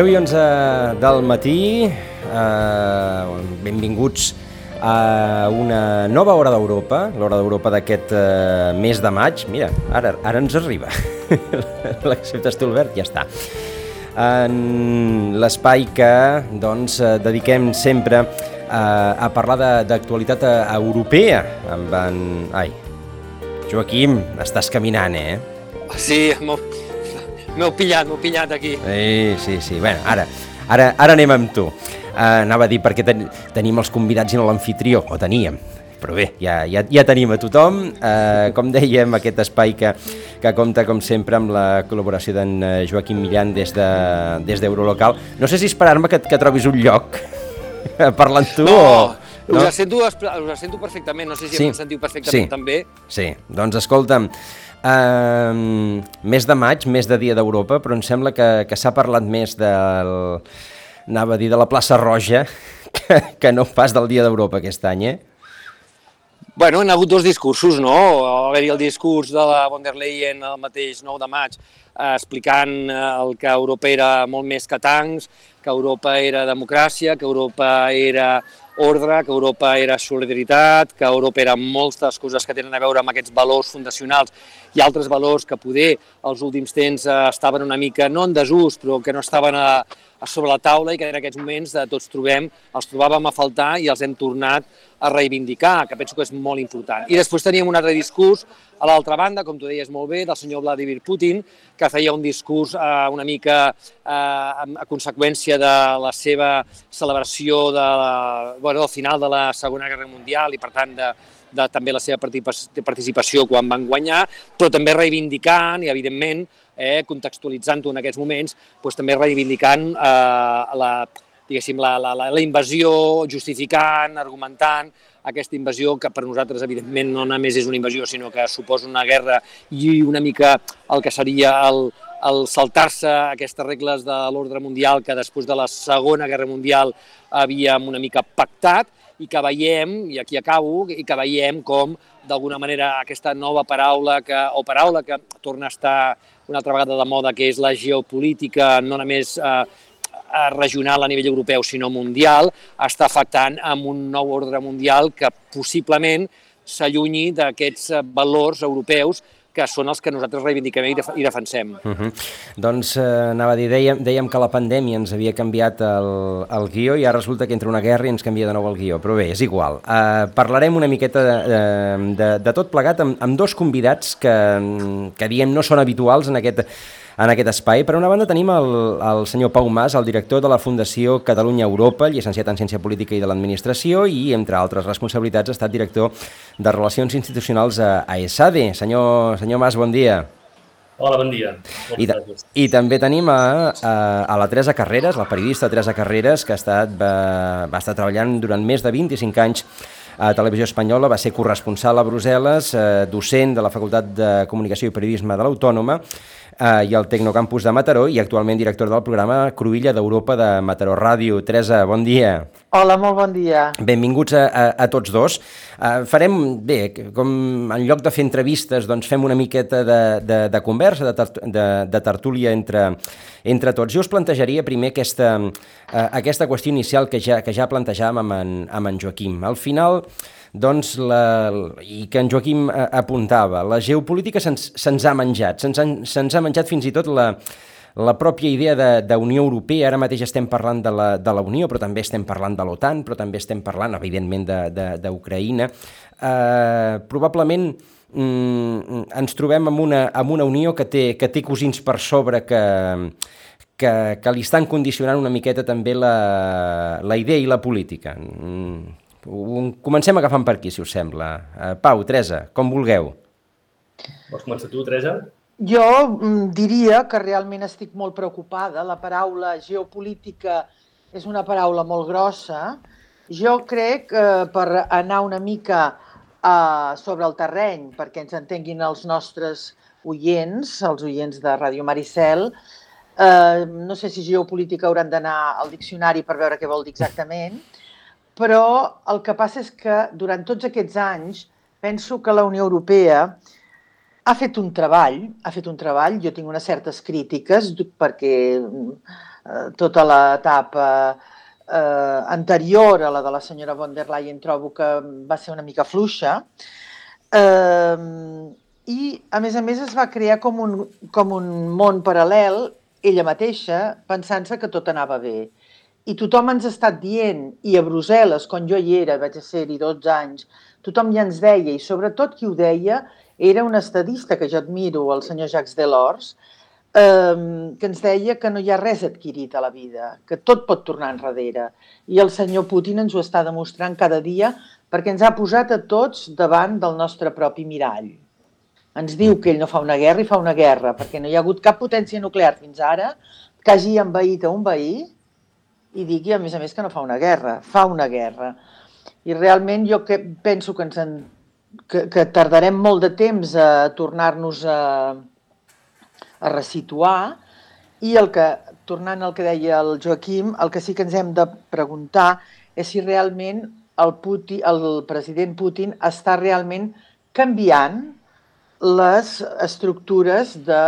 Deu i 11 del matí, eh, benvinguts a una nova hora d'Europa, l'hora d'Europa d'aquest eh, mes de maig. Mira, ara, ara ens arriba. L'acceptes tu, Albert? Ja està. En l'espai que doncs, eh, dediquem sempre eh, a parlar d'actualitat eh, europea amb en... Ai, Joaquim, estàs caminant, eh? Sí, molt, M'heu pillat, m'heu pillat aquí. Sí, sí, sí. Bueno, ara, ara, ara anem amb tu. Uh, anava a dir perquè ten, tenim els convidats i no l'anfitrió, o teníem, però bé, ja, ja, ja tenim a tothom. Uh, com dèiem, aquest espai que, que compta, com sempre, amb la col·laboració d'en Joaquim Millan des d'Eurolocal. De, des no sé si esperar-me que, que trobis un lloc parlant tu no. o... No? Us, sento, us sento perfectament, no sé si sí. em sentiu perfectament sí. també. Sí, doncs escolta'm, Uh, mes de maig, mes de Dia d'Europa, però em sembla que, que s'ha parlat més del... anava a dir de la plaça Roja que, que no pas del Dia d'Europa aquest any, eh? Bueno, han hagut dos discursos, no? Va haver-hi el discurs de la von der Leyen el mateix 9 de maig eh, explicant eh, el que Europa era molt més que tancs, que Europa era democràcia, que Europa era ordre, que Europa era solidaritat, que Europa era moltes coses que tenen a veure amb aquests valors fundacionals i altres valors que poder als últims temps eh, estaven una mica, no en desús, però que no estaven a sobre la taula i que en aquests moments de tots trobem, els trobàvem a faltar i els hem tornat a reivindicar, que penso que és molt important. I després teníem un altre discurs a l'altra banda, com tu deies molt bé, del senyor Vladimir Putin, que feia un discurs eh, una mica eh, a conseqüència de la seva celebració de la, bueno, del final de la Segona Guerra Mundial i, per tant, de, de també la seva participació quan van guanyar, però també reivindicant i, evidentment, eh, contextualitzant-ho en aquests moments, doncs també reivindicant eh, la, diguéssim, la, la, la invasió, justificant, argumentant aquesta invasió que per nosaltres, evidentment, no només és una invasió, sinó que suposa una guerra i una mica el que seria el, el saltar-se aquestes regles de l'ordre mundial que després de la Segona Guerra Mundial havíem una mica pactat i que veiem, i aquí acabo, i que veiem com d'alguna manera aquesta nova paraula que, o paraula que torna a estar una altra vegada de moda, que és la geopolítica, no només eh, regional a nivell europeu, sinó mundial, està afectant amb un nou ordre mundial que possiblement s'allunyi d'aquests eh, valors europeus que són els que nosaltres reivindiquem i defensem. Uh -huh. Doncs eh, anava a dir, dèiem, dèiem que la pandèmia ens havia canviat el, el guió i ara resulta que entra una guerra i ens canvia de nou el guió, però bé, és igual. Uh, parlarem una miqueta de, de, de tot plegat amb, amb dos convidats que, que diem no són habituals en aquest en aquest espai. Per una banda tenim el, el senyor Pau Mas, el director de la Fundació Catalunya Europa, llicenciat en Ciència Política i de l'Administració i, entre altres responsabilitats, ha estat director de Relacions Institucionals a, a ESADE. Senyor, senyor Mas, bon dia. Hola, bon dia. I, I també tenim a, a, a la Teresa Carreras, la periodista Teresa Carreras, que ha estat, va, va estar treballant durant més de 25 anys a Televisió Espanyola, va ser corresponsal a Brussel·les, eh, docent de la Facultat de Comunicació i Periodisme de l'Autònoma eh, i al Tecnocampus de Mataró i actualment director del programa Cruïlla d'Europa de Mataró Ràdio. Teresa, bon dia. Hola, molt bon dia. Benvinguts a, a, a tots dos. Uh, farem, bé, com en lloc de fer entrevistes, doncs fem una miqueta de, de, de conversa, de, de, de tertúlia entre, entre tots. Jo us plantejaria primer aquesta, uh, aquesta qüestió inicial que ja, que ja plantejàvem amb en, amb en Joaquim. Al final, doncs, la, i que en Joaquim eh, apuntava, la geopolítica se'ns se ha menjat, se'ns se ha menjat fins i tot la, la pròpia idea d'Unió Europea, ara mateix estem parlant de la, de la Unió, però també estem parlant de l'OTAN, però també estem parlant, evidentment, d'Ucraïna. Eh, probablement mm, ens trobem amb una, amb una Unió que té, que té cosins per sobre que, que, que li estan condicionant una miqueta també la, la idea i la política. Mm, Comencem agafant per aquí, si us sembla. Uh, Pau, Teresa, com vulgueu. Vols començar tu, Teresa? Jo mm, diria que realment estic molt preocupada. La paraula geopolítica és una paraula molt grossa. Jo crec que eh, per anar una mica uh, sobre el terreny, perquè ens entenguin els nostres oients, els oients de Ràdio Maricel, uh, no sé si geopolítica hauran d'anar al diccionari per veure què vol dir exactament, però el que passa és que durant tots aquests anys penso que la Unió Europea ha fet un treball, ha fet un treball, jo tinc unes certes crítiques perquè eh, tota l'etapa eh, anterior a la de la senyora von der Leyen trobo que va ser una mica fluixa eh, i a més a més es va crear com un, com un món paral·lel ella mateixa pensant-se que tot anava bé. I tothom ens ha estat dient, i a Brussel·les, quan jo hi era, vaig ser-hi 12 anys, tothom ja ens deia, i sobretot qui ho deia, era un estadista que jo admiro, el senyor Jacques Delors, eh, que ens deia que no hi ha res adquirit a la vida, que tot pot tornar enrere. I el senyor Putin ens ho està demostrant cada dia perquè ens ha posat a tots davant del nostre propi mirall. Ens diu que ell no fa una guerra i fa una guerra, perquè no hi ha hagut cap potència nuclear fins ara que hagi envaït a un veí i digui, a més a més, que no fa una guerra. Fa una guerra. I realment jo que penso que ens en que, que tardarem molt de temps a tornar-nos a, a resituar i el que, tornant al que deia el Joaquim, el que sí que ens hem de preguntar és si realment el, Putin, el president Putin està realment canviant les estructures de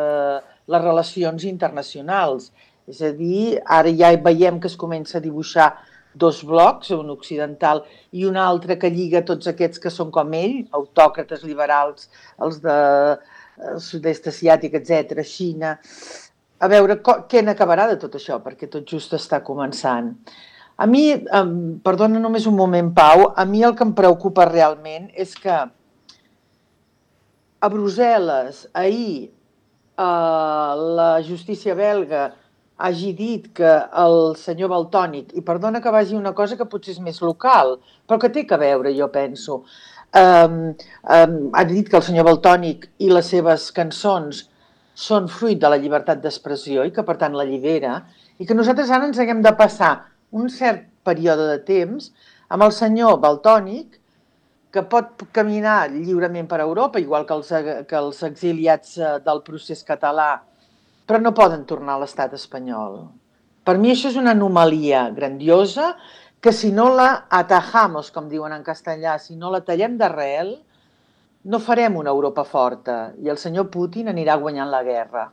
eh, les relacions internacionals. És a dir, ara ja veiem que es comença a dibuixar dos blocs, un occidental i un altre que lliga tots aquests que són com ell, autòcrates liberals, els de eh, sud-est asiàtic, etc, Xina. A veure què n'acabarà de tot això, perquè tot just està començant. A mi, perdona només un moment, Pau, a mi el que em preocupa realment és que a Brussel·les, ahir, eh, la justícia belga hagi dit que el senyor Baltònic, i perdona que vagi una cosa que potser és més local, però que té que veure, jo penso, um, um, ha dit que el senyor Baltònic i les seves cançons són fruit de la llibertat d'expressió i que per tant l'allibera, i que nosaltres ara ens haguem de passar un cert període de temps amb el senyor Baltònic, que pot caminar lliurement per Europa, igual que els, que els exiliats eh, del procés català però no poden tornar a l'estat espanyol. Per mi això és una anomalia grandiosa que si no la atajamos, com diuen en castellà, si no la tallem d'arrel, no farem una Europa forta i el senyor Putin anirà guanyant la guerra.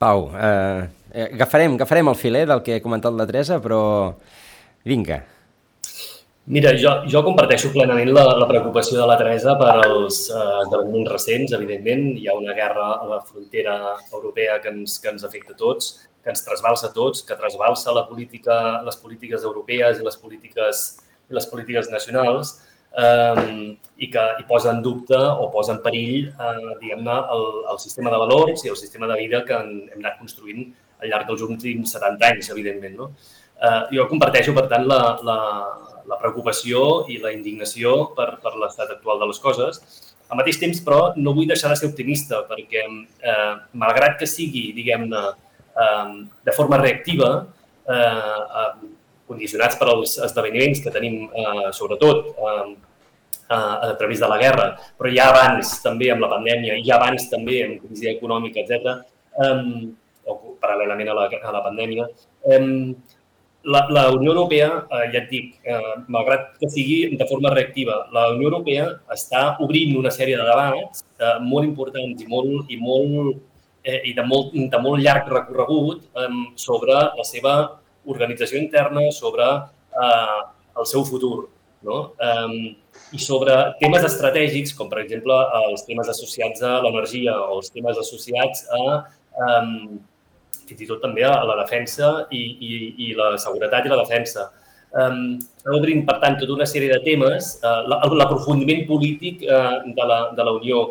Pau, eh, agafarem, agafarem el filer del que ha comentat la Teresa, però vinga, Mira, jo, jo comparteixo plenament la, la preocupació de la Teresa per als eh, esdeveniments recents. Evidentment, hi ha una guerra a la frontera europea que ens, que ens afecta a tots, que ens trasbalsa a tots, que trasbalsa la política, les polítiques europees i les polítiques, les polítiques nacionals eh, i que hi posa en dubte o posa en perill, eh, diguem-ne, el, el sistema de valors i el sistema de vida que hem anat construint al llarg dels últims 70 anys, evidentment. No? Eh, jo comparteixo, per tant, la, la, la preocupació i la indignació per, per l'estat actual de les coses. Al mateix temps, però, no vull deixar de ser optimista perquè, eh, malgrat que sigui, diguem-ne, eh, de forma reactiva, eh, eh, condicionats per als esdeveniments que tenim, eh, sobretot, eh, a través de la guerra, però ja abans també amb la pandèmia, ja abans també amb crisi econòmica, etc., eh, o paral·lelament a la, a la pandèmia, eh, la, la Unió Europea, eh, ja et dic, eh, malgrat que sigui de forma reactiva, la Unió Europea està obrint una sèrie de debats eh, molt importants i molt, i molt, eh, i de molt, de molt llarg recorregut eh, sobre la seva organització interna, sobre eh, el seu futur. No? Eh, I sobre temes estratègics, com per exemple els temes associats a l'energia o els temes associats a eh, fins i tot també a la defensa i, i, i la seguretat i la defensa. Um, obrint, per tant, tota una sèrie de temes, uh, l'aprofundiment polític uh, de, la, de la Unió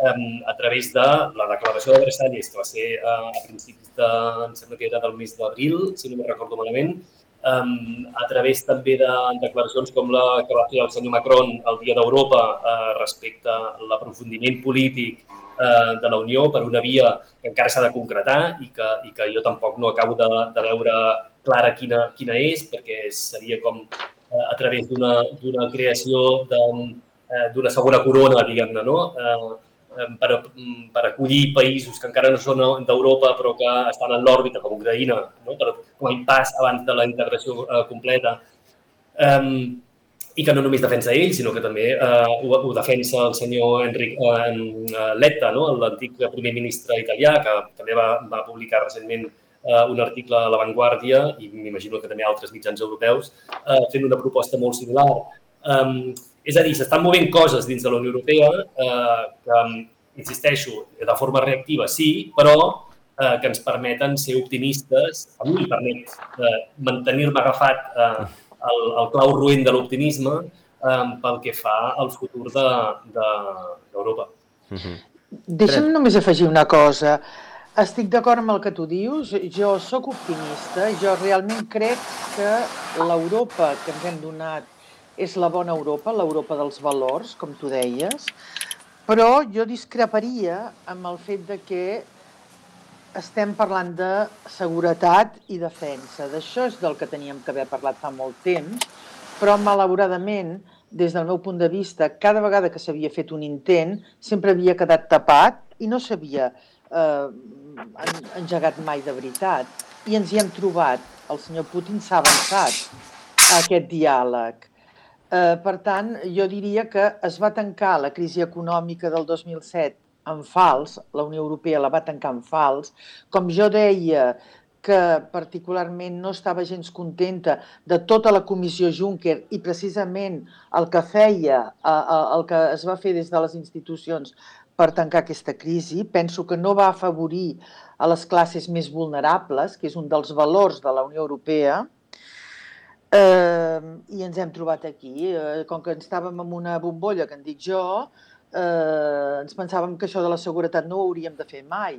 um, a través de la declaració de Versalles, que va ser uh, a principis de, em sembla que era del mes d'abril, si no me recordo malament, um, a través també de declaracions com la que va fer el senyor Macron el Dia d'Europa uh, respecte a l'aprofundiment polític uh, de la Unió per una via que encara s'ha de concretar i que, i que jo tampoc no acabo de, de veure clara quina, quina és, perquè seria com uh, a través d'una creació d'una segona corona, diguem-ne, no? Uh, per, per acollir països que encara no són d'Europa però que estan en l'òrbita, com Ucraïna, no? per, com a impàs abans de la integració eh, completa. Um, I que no només defensa ell, sinó que també uh, ho, ho defensa el senyor Enric uh, Letta, no? l'antic primer ministre italià, que també va, va publicar recentment uh, un article a La Vanguardia, i m'imagino que també altres mitjans europeus, uh, fent una proposta molt similar. Um, és a dir, s'estan movent coses dins de la Unió Europea eh, que, insisteixo, de forma reactiva sí, però eh, que ens permeten ser optimistes. A mi permet eh, mantenir-me agafat eh, al, al clau ruent de l'optimisme eh, pel que fa al futur d'Europa. De, de, uh -huh. Deixa'm només afegir una cosa. Estic d'acord amb el que tu dius. Jo sóc optimista. Jo realment crec que l'Europa que ens hem donat és la bona Europa, l'Europa dels valors, com tu deies, però jo discreparia amb el fet de que estem parlant de seguretat i defensa. D'això és del que teníem que haver parlat fa molt temps, però malauradament, des del meu punt de vista, cada vegada que s'havia fet un intent sempre havia quedat tapat i no s'havia eh, engegat mai de veritat. I ens hi hem trobat. El senyor Putin s'ha avançat a aquest diàleg. Eh, per tant, jo diria que es va tancar la crisi econòmica del 2007 en fals, la Unió Europea la va tancar en fals. Com jo deia que particularment no estava gens contenta de tota la comissió Juncker i precisament el que feia, el que es va fer des de les institucions per tancar aquesta crisi, penso que no va afavorir a les classes més vulnerables, que és un dels valors de la Unió Europea, Eh, I ens hem trobat aquí. Eh, com que estàvem en una bombolla, que en dic jo, eh, ens pensàvem que això de la seguretat no ho hauríem de fer mai.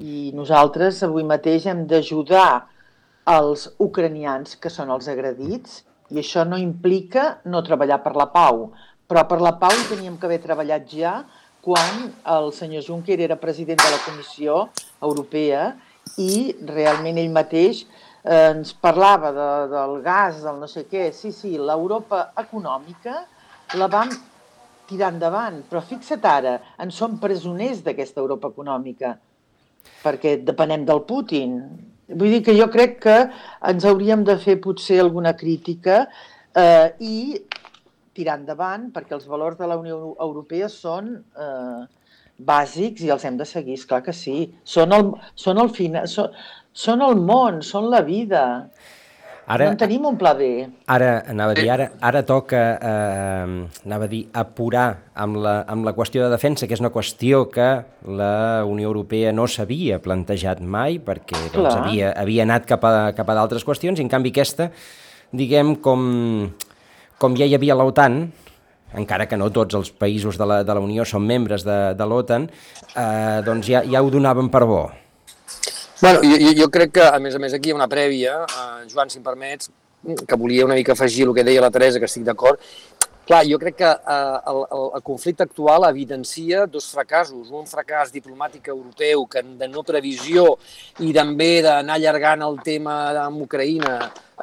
I nosaltres avui mateix hem d'ajudar els ucranians, que són els agredits, i això no implica no treballar per la pau. Però per la pau teníem que haver treballat ja quan el senyor Juncker era president de la Comissió Europea i realment ell mateix eh, ens parlava de, del gas, del no sé què. Sí, sí, l'Europa econòmica la vam tirar endavant, però fixa't ara, en som presoners d'aquesta Europa econòmica, perquè depenem del Putin. Vull dir que jo crec que ens hauríem de fer potser alguna crítica eh, i tirar endavant, perquè els valors de la Unió Europea són eh, bàsics i els hem de seguir, és clar que sí. Són el, són el final, són, són el món, són la vida. Ara, no en tenim un pla B. Ara, anava a dir, ara, ara toca, eh, anava a dir, apurar amb la, amb la qüestió de defensa, que és una qüestió que la Unió Europea no s'havia plantejat mai, perquè doncs, havia, havia anat cap a, cap a d'altres qüestions, i en canvi aquesta, diguem, com, com ja hi havia l'OTAN, encara que no tots els països de la, de la Unió són membres de, de l'OTAN, eh, doncs ja, ja ho donaven per bo Bueno, jo, jo crec que, a més a més, aquí hi ha una prèvia, eh, Joan, si em permets, que volia una mica afegir el que deia la Teresa, que estic d'acord. Clar, jo crec que eh, el, el, el conflicte actual evidencia dos fracassos. Un fracàs diplomàtic europeu que de no previsió i també d'anar allargant el tema amb Ucraïna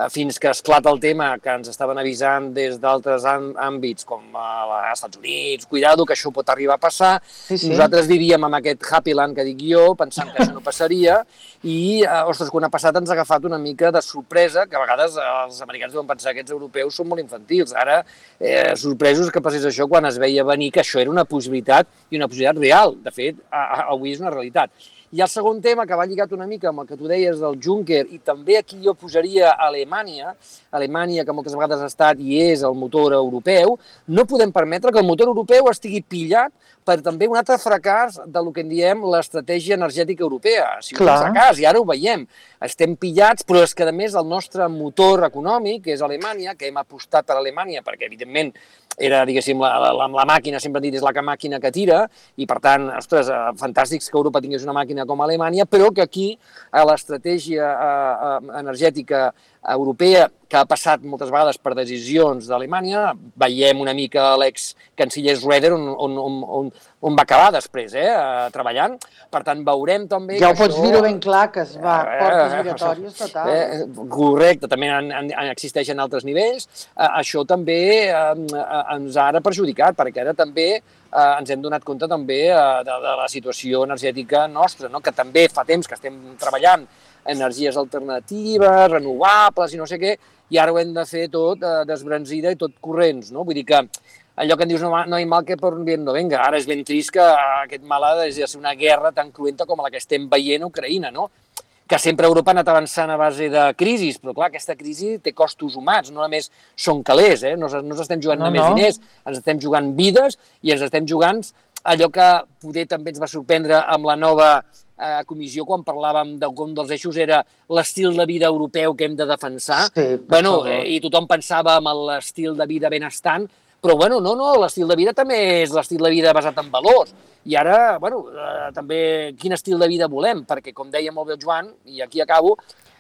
fins que esclata el tema que ens estaven avisant des d'altres àmbits com als eh, Estats Units, cuidado, que això pot arribar a passar. Sí, sí. Nosaltres vivíem amb aquest happy land que dic jo, pensant que això no passaria, i, eh, ostres, quan ha passat ens ha agafat una mica de sorpresa, que a vegades els americans deuen pensar que aquests europeus són molt infantils. Ara, eh, sorpresos que passés això quan es veia venir que això era una possibilitat i una possibilitat real. De fet, avui és una realitat. I el segon tema, que va lligat una mica amb el que tu deies del Juncker, i també aquí jo posaria Alemanya, Alemanya, que moltes vegades ha estat i és el motor europeu, no podem permetre que el motor europeu estigui pillat per també un altre fracàs de lo que en diem l'estratègia energètica europea. Si Clar. un fracàs, i ara ho veiem, estem pillats, però és que, a més, el nostre motor econòmic, que és Alemanya, que hem apostat per Alemanya, perquè, evidentment, era, diguéssim, la, la, la màquina, sempre dit, és la màquina que tira, i per tant, ostres, eh, fantàstics que Europa tingués una màquina com Alemanya, però que aquí a l'estratègia eh, eh, energètica europea que ha passat moltes vegades per decisions d'Alemanya. Veiem una mica l'ex-canciller Schroeder on, on, on, on va acabar després, eh, treballant. Per tant, veurem també... Ja ho pots això... dir-ho ben clar, que es va a eh, portes miratòries total. Eh, correcte, també en, en, en existeixen altres nivells. Eh, això també eh, ens ha ara perjudicat, perquè ara també eh, ens hem donat compte també eh, de, de la situació energètica nostra, no? que també fa temps que estem treballant energies alternatives, renovables i no sé què, i ara ho hem de fer tot eh, desbranzida i tot corrents, no? Vull dir que allò que en dius no, no hi mal que per un bien no venga. Ara és ben trist que aquest mal ha de ser una guerra tan cruenta com la que estem veient a Ucraïna, no? que sempre Europa ha anat avançant a base de crisis, però clar, aquesta crisi té costos humans, no només són calés, eh? no, no ens estem jugant no, només no. diners, ens estem jugant vides i ens estem jugant allò que poder també ens va sorprendre amb la nova eh, comissió quan parlàvem de com dels eixos era l'estil de vida europeu que hem de defensar. Sí, bueno, eh, I tothom pensava en l'estil de vida benestant, però bueno, no, no, l'estil de vida també és l'estil de vida basat en valors. I ara, bueno, eh, també quin estil de vida volem, perquè com deia molt bé el Joan, i aquí acabo,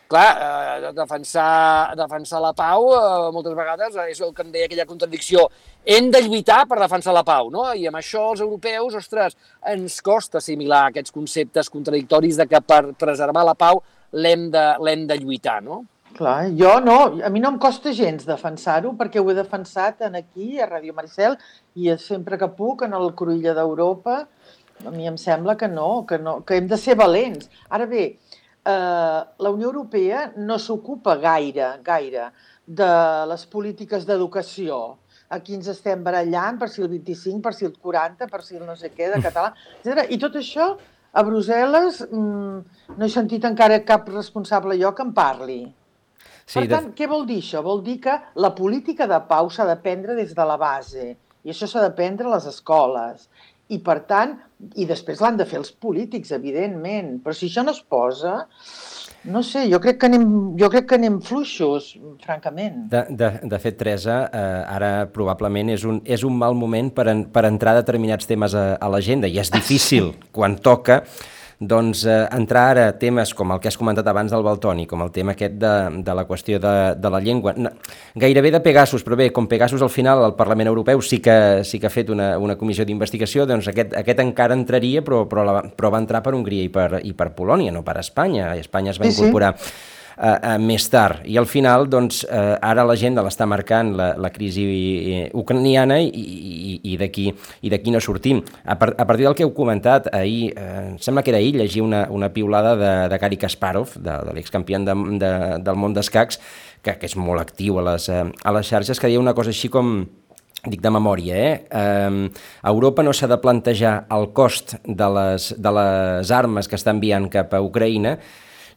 clar, eh, defensar, defensar la pau eh, moltes vegades és el que em deia aquella contradicció. Hem de lluitar per defensar la pau, no? I amb això els europeus, ostres, ens costa assimilar aquests conceptes contradictoris de que per preservar la pau l'hem de, de lluitar, no? Clar, jo no, a mi no em costa gens defensar-ho perquè ho he defensat en aquí, a Ràdio Maricel, i sempre que puc, en el Cruïlla d'Europa, a mi em sembla que no, que no, que hem de ser valents. Ara bé, eh, la Unió Europea no s'ocupa gaire, gaire, de les polítiques d'educació. Aquí ens estem barallant per si el 25, per si el 40, per si el no sé què, de català, etc. I tot això, a Brussel·les, mmm, no he sentit encara cap responsable jo que en parli. Sí, per tant, de... què vol dir això? Vol dir que la política de pau s'ha de prendre des de la base, i això s'ha de prendre a les escoles. I, per tant, i després l'han de fer els polítics, evidentment, però si això no es posa, no sé, jo crec que anem, jo crec que anem fluixos, francament. De, de, de fet, Teresa, eh, ara probablement és un, és un mal moment per, en, per entrar determinats temes a, a l'agenda i és difícil quan toca doncs eh, entrar ara a temes com el que has comentat abans del Baltoni, com el tema aquest de, de la qüestió de, de la llengua, no, gairebé de Pegasus, però bé, com Pegasus al final el Parlament Europeu sí que, sí que ha fet una, una comissió d'investigació, doncs aquest, aquest encara entraria, però, però, la, però va entrar per Hongria i per, i per Polònia, no per Espanya. Espanya es va sí, incorporar... Sí eh, eh, més tard. I al final, doncs, eh, ara l'agenda l'està marcant la, la crisi eh, ucraniana i, i, i d'aquí no sortim. A, par, a partir del que heu comentat, ahir, eh, sembla que era ahir, llegia una, una piulada de, de Gary Kasparov, de, de l'excampion de, de, del món d'escacs, que, que és molt actiu a les, eh, a les xarxes, que deia una cosa així com dic de memòria, eh? eh Europa no s'ha de plantejar el cost de les, de les armes que està enviant cap a Ucraïna,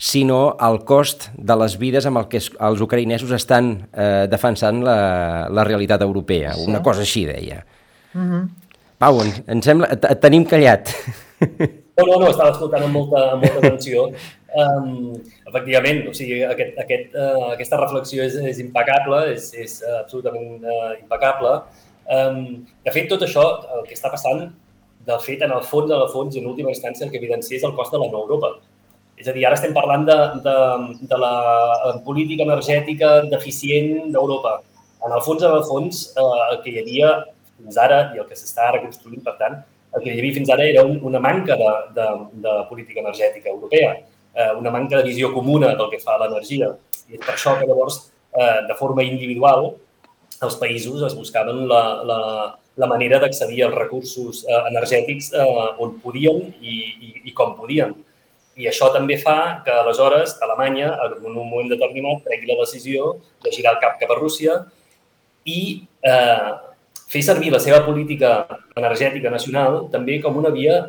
sinó el cost de les vides amb el que els ucraïnesos estan eh, defensant la, la realitat europea. Sí. Una cosa així, deia. Uh mhm. -huh. Pau, em sembla... Et tenim callat. No, no, no, estava escoltant amb molta, amb molta atenció. Um, efectivament, o sigui, aquest, aquest, uh, aquesta reflexió és, és impecable, és, és absolutament uh, impecable. Um, de fet, tot això, el que està passant, de fet, en el fons, en el fons, en última instància, el que evidencia és el cost de la no Europa. És a dir, ara estem parlant de, de, de la política energètica deficient d'Europa. En el fons, en el fons, eh, el que hi havia fins ara i el que s'està reconstruint, per tant, el que hi havia fins ara era un, una manca de, de, de política energètica europea, eh, una manca de visió comuna del que fa l'energia. I és per això que llavors, eh, de forma individual, els països es buscaven la, la, la manera d'accedir als recursos eh, energètics eh, on podien i, i, i com podien. I això també fa que, aleshores, Alemanya, en un moment determinat, pregui la decisió de girar el cap cap a Rússia i eh, fer servir la seva política energètica nacional també com una via,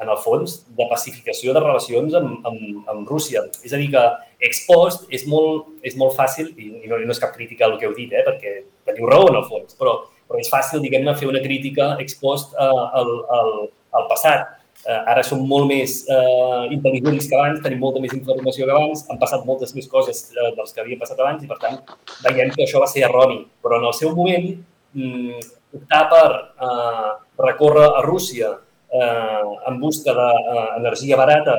en el fons, de pacificació de relacions amb, amb, amb Rússia. És a dir, que ex post és molt, és molt fàcil, i no, no és cap crítica al que heu dit, eh, perquè teniu raó en el fons, però, però és fàcil, diguem-ne, fer una crítica ex post eh, al, al, al passat ara som molt més eh, intel·ligents que abans, tenim molta més informació que abans, han passat moltes més coses eh, dels que havien passat abans i, per tant, veiem que això va ser erroni. Però en el seu moment, mm, optar per eh, recórrer a Rússia eh, en busca d'energia barata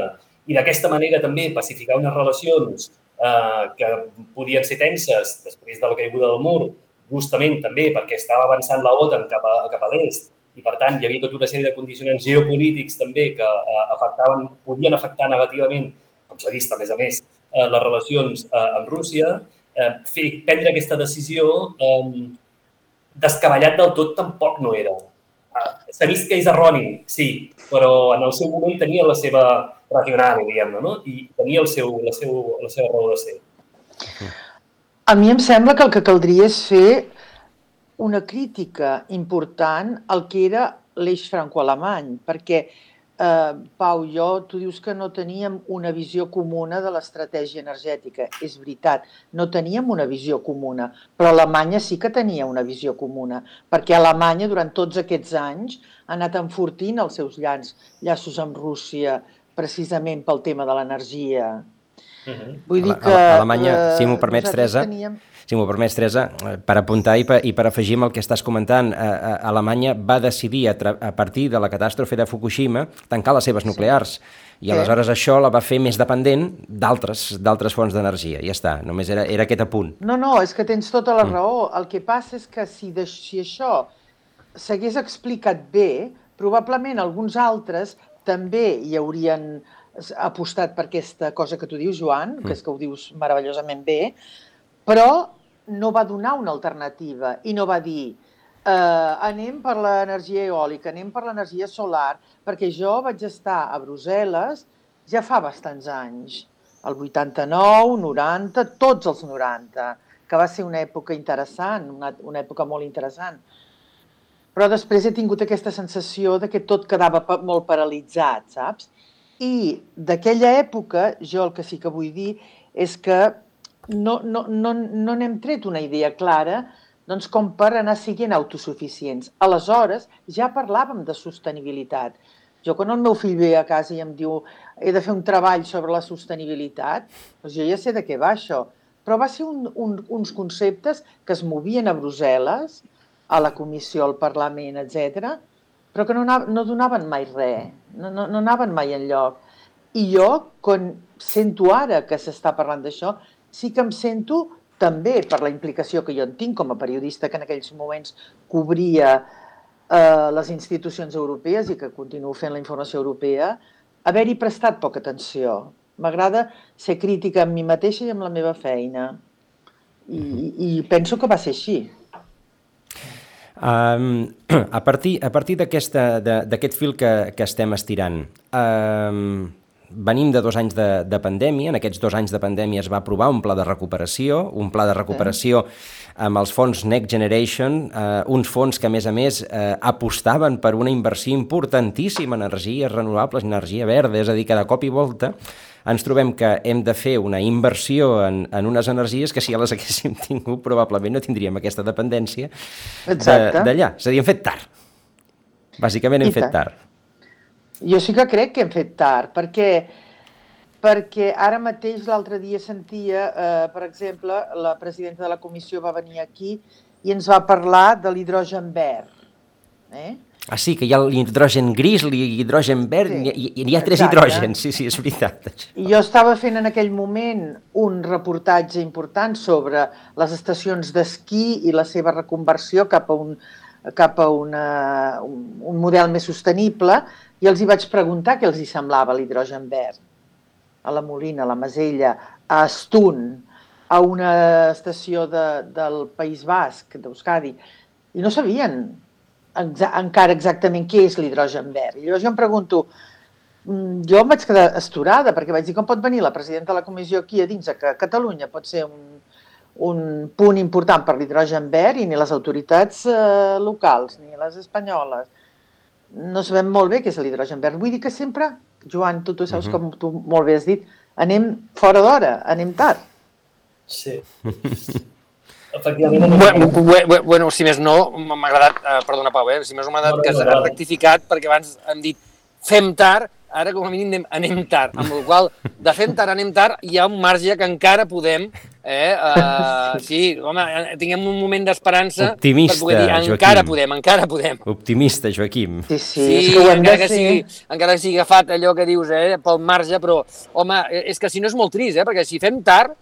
i d'aquesta manera també pacificar unes relacions eh, que podien ser tenses després de la caiguda del mur, justament també perquè estava avançant la OTAN cap a, cap a l'est i, per tant, hi havia tota una sèrie de condicionants geopolítics també que eh, afectaven, podien afectar negativament, com s'ha vist, a més a més, eh, les relacions eh, amb Rússia, eh, fer, prendre aquesta decisió eh, descabellat del tot tampoc no era. Eh, S'ha vist que és erroni, sí, però en el seu moment tenia la seva racional, diguem-ne, no? i tenia el seu, la, seu, la seva raó de ser. A mi em sembla que el que caldria és fer una crítica important al que era l'eix franco-alemany, perquè, eh, Pau, jo, tu dius que no teníem una visió comuna de l'estratègia energètica. És veritat, no teníem una visió comuna, però Alemanya sí que tenia una visió comuna, perquè Alemanya, durant tots aquests anys, ha anat enfortint els seus llans, llaços amb Rússia, precisament pel tema de l'energia. Uh -huh. Vull dir que... Alemanya, si m'ho permets, Teresa, Teníem... Si m'ho permets, Teresa, eh, per apuntar i per, i per afegir amb el que estàs comentant, eh, eh, Alemanya va decidir, a, a partir de la catàstrofe de Fukushima, tancar les seves nuclears. I Sí. aleshores això la va fer més dependent d'altres d'altres fonts d'energia. Ja està, només era, era aquest apunt. No, no, és que tens tota la raó. El que passa és que si, de, si això s'hagués explicat bé, probablement alguns altres també hi haurien apostat per aquesta cosa que tu dius, Joan, que és que ho dius meravellosament bé, però no va donar una alternativa i no va dir eh, anem per l'energia eòlica, anem per l'energia solar, perquè jo vaig estar a Brussel·les ja fa bastants anys, el 89, 90, tots els 90, que va ser una època interessant, una, una època molt interessant. Però després he tingut aquesta sensació de que tot quedava molt paralitzat, saps? I d'aquella època, jo el que sí que vull dir és que no, no, no, no n'hem tret una idea clara doncs com per anar siguent autosuficients. Aleshores, ja parlàvem de sostenibilitat. Jo quan el meu fill ve a casa i em diu he de fer un treball sobre la sostenibilitat, doncs jo ja sé de què va això. Però va ser un, un, uns conceptes que es movien a Brussel·les, a la comissió, al Parlament, etc, però que no, no donaven mai res, no, no, no anaven mai enlloc. I jo, quan sento ara que s'està parlant d'això, sí que em sento també per la implicació que jo en tinc com a periodista que en aquells moments cobria eh, les institucions europees i que continuo fent la informació europea, haver-hi prestat poca atenció. M'agrada ser crítica amb mi mateixa i amb la meva feina. I, i penso que va ser així. Um, a partir, a partir d'aquest fil que, que estem estirant, um, venim de dos anys de, de pandèmia, en aquests dos anys de pandèmia es va aprovar un pla de recuperació, un pla de recuperació amb els fons Next Generation, eh, uns fons que a més a més eh, apostaven per una inversió importantíssima en energies renovables, energia verda, és a dir, que de cop i volta ens trobem que hem de fer una inversió en, en unes energies que si ja les haguéssim tingut probablement no tindríem aquesta dependència de- d'allà. És a dir, hem fet tard. Bàsicament hem I fet tant. tard. Jo sí que crec que hem fet tard, perquè, perquè ara mateix l'altre dia sentia, eh, per exemple, la presidenta de la comissió va venir aquí i ens va parlar de l'hidrogen verd. Eh? Ah, sí, que hi ha l'hidrogen gris, l'hidrogen verd, Sí, hi, hi ha tres exacte. hidrògens, sí, sí, és veritat. I jo estava fent en aquell moment un reportatge important sobre les estacions d'esquí i la seva reconversió cap a un, cap a una, un, model més sostenible i els hi vaig preguntar què els hi semblava l'hidrogen verd. A la Molina, a la Masella, a Astun, a una estació de, del País Basc, d'Euskadi, i no sabien exa encara exactament què és l'hidrogen verd. I llavors jo em pregunto, Mm, jo em vaig quedar esturada perquè vaig dir com pot venir la presidenta de la comissió aquí a dins que Catalunya pot ser un, un punt important per l'hidrogen verd i ni les autoritats eh, locals ni les espanyoles no sabem molt bé què és l'hidrogen verd. Vull dir que sempre, Joan, tu, tu saps uh -huh. com tu molt bé has dit, anem fora d'hora, anem tard. Sí. Efectivament, Bueno, bueno, bueno, si més no, m'ha agradat, eh, perdona Pau, eh, si més no m'ha agradat No, que has no. rectificat perquè abans hem dit fem tard, ara com a mínim anem, anem tard, amb la qual de fem tard anem tard hi ha un marge que encara podem, eh, uh, sí, home, tinguem un moment d'esperança Optimista, per poder dir Joaquim. encara podem, encara podem. Optimista, Joaquim. Sí, sí, Sí, és que ho hem encara, de que ser. sigui, encara que sigui agafat allò que dius, eh, pel marge, però, home, eh, és que si no és molt trist, eh, perquè si fem tard,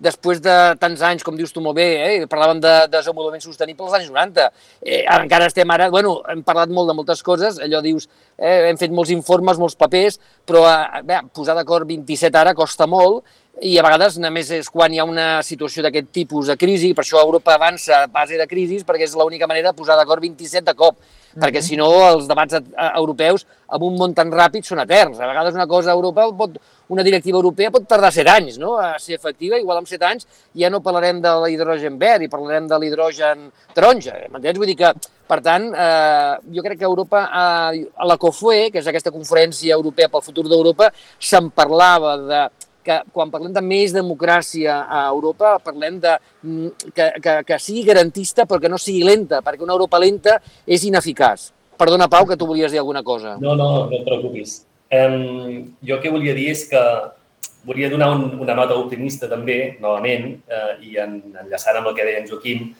després de tants anys, com dius tu molt bé, eh, parlàvem de, de desenvolupament sostenible als anys 90. Eh, ara encara estem ara, bueno, hem parlat molt de moltes coses, allò dius, eh, hem fet molts informes, molts papers, però eh, bé, posar d'acord 27 ara costa molt i a vegades només és quan hi ha una situació d'aquest tipus de crisi, per això Europa avança a base de crisis, perquè és l'única manera de posar d'acord 27 de cop, mm -hmm. perquè si no els debats europeus amb un món tan ràpid són eterns. A vegades una cosa europea pot, una directiva europea pot tardar 7 anys no? a ser efectiva, igual en 7 anys ja no parlarem de l'hidrogen verd i parlarem de l'hidrogen taronja, m'entens? Vull dir que, per tant, eh, jo crec que Europa, eh, a la COFUE, que és aquesta conferència europea pel futur d'Europa, se'n parlava de que quan parlem de més democràcia a Europa, parlem de mm, que, que, que sigui garantista però que no sigui lenta, perquè una Europa lenta és ineficaç. Perdona, Pau, que tu volies dir alguna cosa. No, no, no et preocupis. Um, jo el que volia dir és que volia donar un, una nota optimista també, novament, uh, i en, enllaçant amb el que deia en Joaquim,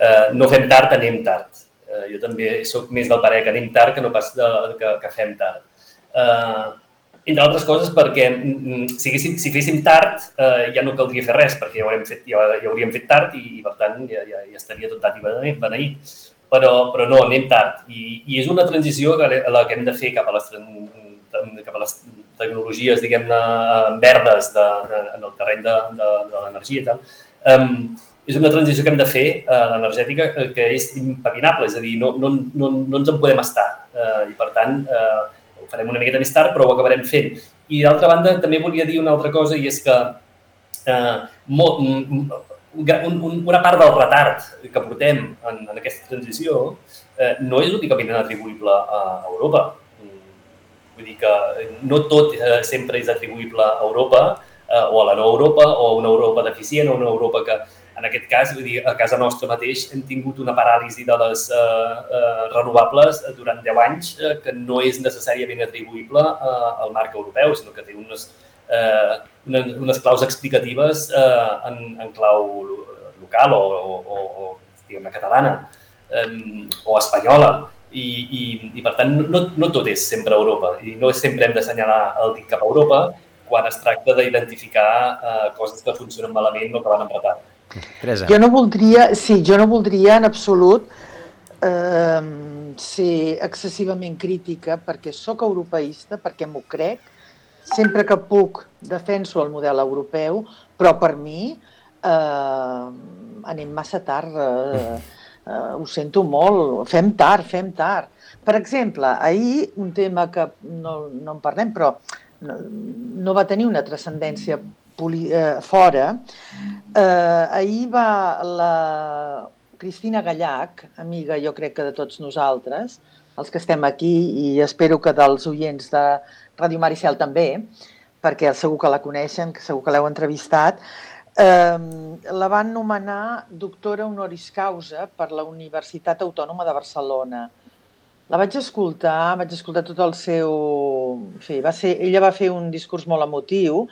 uh, no fem tard, anem tard. Uh, jo també sóc més del parer que anem tard que no pas de, que, que fem tard. Uh, entre altres coses perquè mm, mm, si, haguéssim, si féssim tard eh, ja no caldria fer res, perquè ja ho, fet, ja, ja hauríem fet tard i, i per tant ja, ja, ja estaria tot dat i beneït. Però, però no, anem tard. I, I és una transició que, a la que hem de fer cap a les, cap a les tecnologies, diguem-ne, verdes de, de, en el terreny de, de, de l'energia i tal. Um, és una transició que hem de fer, uh, l'energètica, que és impepinable, és a dir, no, no, no, no ens en podem estar. Uh, I, per tant, uh, farem una miqueta més tard, però ho acabarem fent. I d'altra banda, també volia dir una altra cosa, i és que eh, molt, un, un, una part del retard que portem en, en aquesta transició eh, no és únicament atribuïble a Europa. Vull dir que no tot eh, sempre és atribuïble a Europa eh, o a la no Europa o a una Europa deficient o una Europa que, en aquest cas, vull dir, a casa nostra mateix hem tingut una paràlisi de les eh, eh, renovables durant 10 anys eh, que no és necessàriament atribuïble eh, al marc europeu, sinó que té unes, eh, unes, unes claus explicatives eh, en, en clau local o, o, o diguem catalana eh, o espanyola. I, i, i per tant, no, no tot és sempre Europa i no sempre hem d'assenyalar el dit cap a Europa quan es tracta d'identificar eh, coses que funcionen malament o que van en. Teresa. Jo no voldria, sí, jo no voldria en absolut eh, ser excessivament crítica perquè sóc europeista, perquè m'ho crec, sempre que puc defenso el model europeu, però per mi eh, anem massa tard, eh, eh, ho sento molt, fem tard, fem tard. Per exemple, ahir un tema que no, no en parlem, però no, no va tenir una transcendència eh, fora, eh, ahir va la Cristina Gallac, amiga jo crec que de tots nosaltres, els que estem aquí i espero que dels oients de Ràdio Maricel també, perquè segur que la coneixen, que segur que l'heu entrevistat, eh, la van nomenar doctora honoris causa per la Universitat Autònoma de Barcelona. La vaig escoltar, vaig escoltar tot el seu... En fi, va ser, ella va fer un discurs molt emotiu,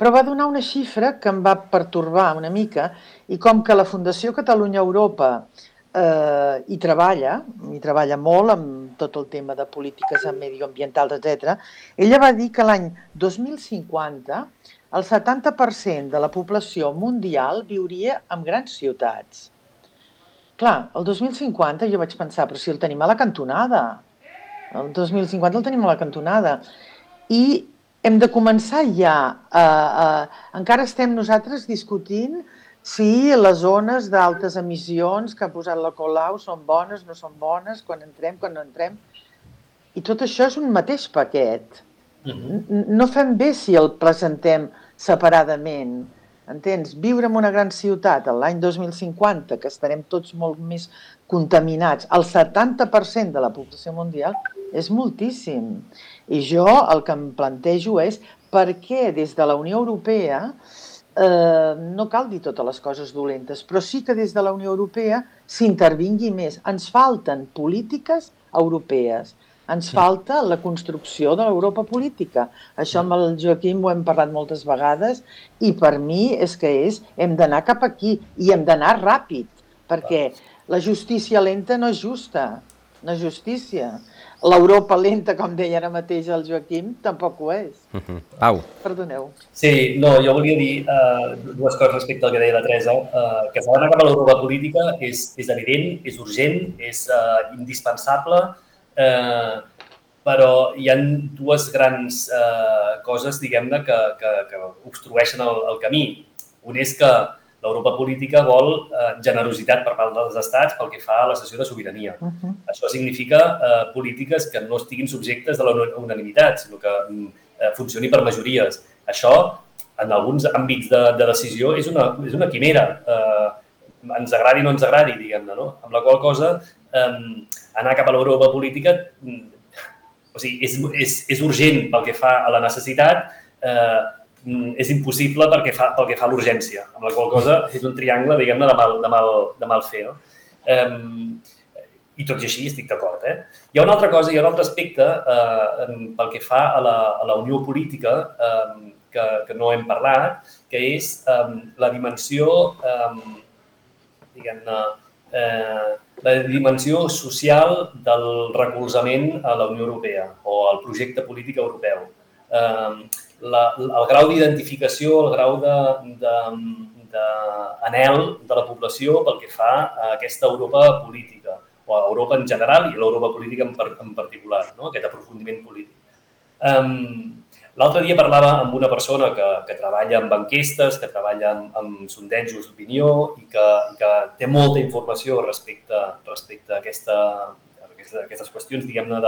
però va donar una xifra que em va pertorbar una mica i com que la Fundació Catalunya-Europa eh, hi treballa, hi treballa molt amb tot el tema de polítiques medioambientals, etc. Ella va dir que l'any 2050 el 70% de la població mundial viuria en grans ciutats. Clar, el 2050 jo vaig pensar, però si el tenim a la cantonada, el 2050 el tenim a la cantonada. I hem de començar ja. A, a, encara estem nosaltres discutint si les zones d'altes emissions que ha posat la Colau són bones, no són bones, quan entrem, quan no entrem. I tot això és un mateix paquet. Uh mhm. -huh. No fem bé si el presentem separadament. Entens? Viure en una gran ciutat l'any 2050, que estarem tots molt més contaminats, el 70% de la població mundial, és moltíssim. I jo el que em plantejo és per què des de la Unió Europea eh, no cal dir totes les coses dolentes, però sí que des de la Unió Europea s'intervingui més. Ens falten polítiques europees, ens falta la construcció de l'Europa política. Això amb el Joaquim ho hem parlat moltes vegades i per mi és que és, hem d'anar cap aquí i hem d'anar ràpid, perquè la justícia lenta no és justa. Una justícia. L'Europa lenta, com deia ara mateix el Joaquim, tampoc ho és. Uh -huh. Pau. Perdoneu. Sí, no, jo volia dir uh, dues coses respecte al que deia la Teresa. Uh, que s'ha d'anar cap a l'Europa política és, és evident, és urgent, és uh, indispensable, uh, però hi ha dues grans uh, coses, diguem-ne, que, que, que obstrueixen el, el camí. Un és que l'Europa política vol eh, generositat per part dels estats pel que fa a la sessió de sobirania. Uh -huh. Això significa eh, polítiques que no estiguin subjectes de la unanimitat, sinó que eh, funcioni per majories. Això, en alguns àmbits de, de decisió, és una, és una quimera. Eh, ens agradi o no ens agradi, diguem-ne, no? Amb la qual cosa, eh, anar cap a l'Europa política mm, o sigui, és, és, és urgent pel que fa a la necessitat, eh, Mm, és impossible perquè fa, pel que fa a l'urgència, amb la qual cosa és un triangle, diguem-ne, de, mal, de, mal, de mal fer. No? Um, I tot i així estic d'acord. Eh? Hi ha una altra cosa, hi ha un altre aspecte eh, pel que fa a la, a la unió política eh, que, que no hem parlat, que és eh, la dimensió, eh, diguem-ne, eh, la dimensió social del recolzament a la Unió Europea o al projecte polític europeu. Eh, la, el grau d'identificació, el grau d'anel de, de, de, la població pel que fa a aquesta Europa política, o a Europa en general i a l'Europa política en, en particular, no? aquest aprofundiment polític. Um, L'altre dia parlava amb una persona que, que treballa amb enquestes, que treballa amb, amb sondejos d'opinió i que, que té molta informació respecte, respecte a, aquesta, a aquestes qüestions, diguem-ne,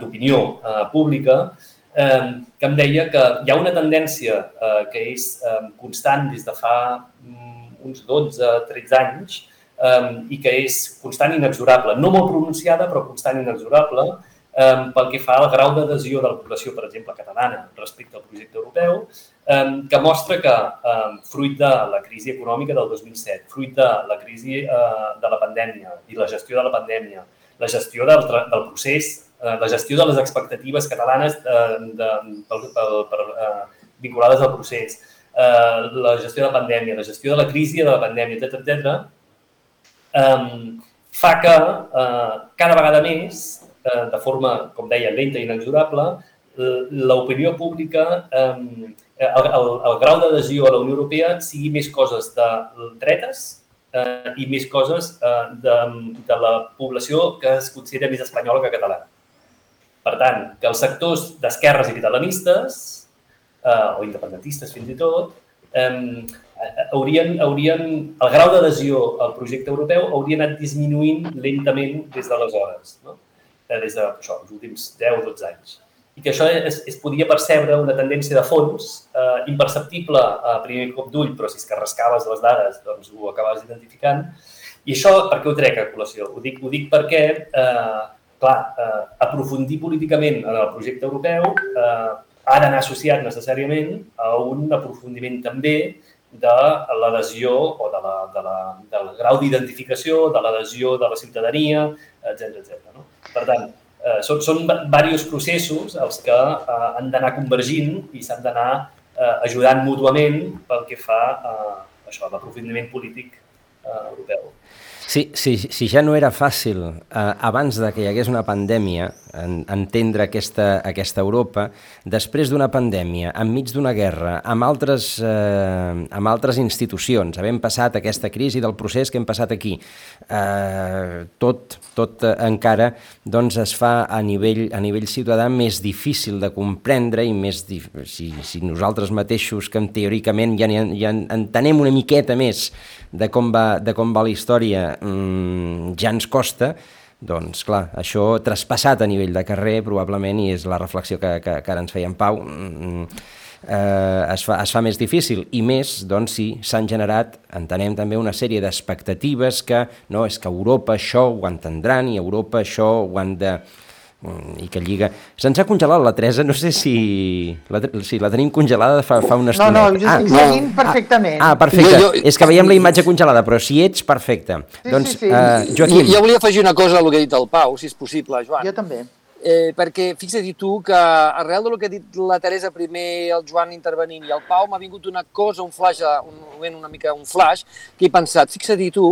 d'opinió eh, pública eh, que em deia que hi ha una tendència eh, que és eh, constant des de fa um, uns 12-13 anys eh, i que és constant i inexorable. No molt pronunciada, però constant i inexorable eh, pel que fa al grau d'adhesió de la població, per exemple, catalana respecte al projecte europeu, eh, que mostra que, eh, fruit de la crisi econòmica del 2007, fruit de la crisi eh, de la pandèmia i la gestió de la pandèmia, la gestió del, del procés la gestió de les expectatives catalanes eh, de, per, per, eh, vinculades al procés, eh, la gestió de la pandèmia, la gestió de la crisi de la pandèmia, etc etc, eh, fa que eh, cada vegada més, eh, de forma, com deia, lenta i inexorable, l'opinió pública, eh, el, el, el grau d'adhesió a la Unió Europea sigui més coses de dretes eh, i més coses eh, de, de la població que es considera més espanyola que catalana. Per tant, que els sectors d'esquerres i catalanistes, eh, o independentistes fins i tot, eh, haurien, haurien, el grau d'adhesió al projecte europeu hauria anat disminuint lentament des d'aleshores, no? Eh, des de últims 10 o 12 anys. I que això es, es podia percebre una tendència de fons eh, imperceptible a primer cop d'ull, però si és que rascaves les dades, doncs ho acabaves identificant. I això, per què ho trec a col·lació? Ho dic, ho dic perquè eh, clar, eh, aprofundir políticament en el projecte europeu eh, ha d'anar associat necessàriament a un aprofundiment també de l'adhesió o de la, de la, del grau d'identificació, de l'adhesió de la ciutadania, etc etc. No? Per tant, eh, són, són diversos processos els que eh, han d'anar convergint i s'han d'anar eh, ajudant mútuament pel que fa a això, a l'aprofundiment polític eh, europeu. Sí, sí, si ja no era fàcil eh, abans de que hi hagués una pandèmia en, entendre aquesta, aquesta Europa, després d'una pandèmia, enmig d'una guerra, amb altres, eh, amb altres institucions, havent passat aquesta crisi del procés que hem passat aquí, eh, tot, tot eh, encara doncs, es fa a nivell, a nivell ciutadà més difícil de comprendre i més si, si nosaltres mateixos, que teòricament ja, ja entenem una miqueta més de com va, de com va la història, mmm, ja ens costa, doncs clar, això traspassat a nivell de carrer probablement, i és la reflexió que, que, que ara ens feia en Pau, mm, eh, es, fa, es fa més difícil. I més doncs, si s'han generat, entenem també una sèrie d'expectatives que no, és que Europa això ho entendran i Europa això ho han de Mm, i que lliga... Se'ns ha congelat la Teresa, no sé si la, si la tenim congelada fa, fa una estona. No, no, jo ah, no. perfectament. Ah, ah perfecte. Jo, jo... És que veiem la imatge congelada, però si ets, perfecte. Sí, doncs, sí, sí. Uh, Joaquim... Jo volia afegir una cosa al que ha dit el Pau, si és possible, Joan. Jo també. Eh, perquè fixa't tu que arrel del que ha dit la Teresa primer, el Joan intervenint i el Pau, m'ha vingut una cosa, un flash, un moment una mica un flash, que he pensat, fixa't tu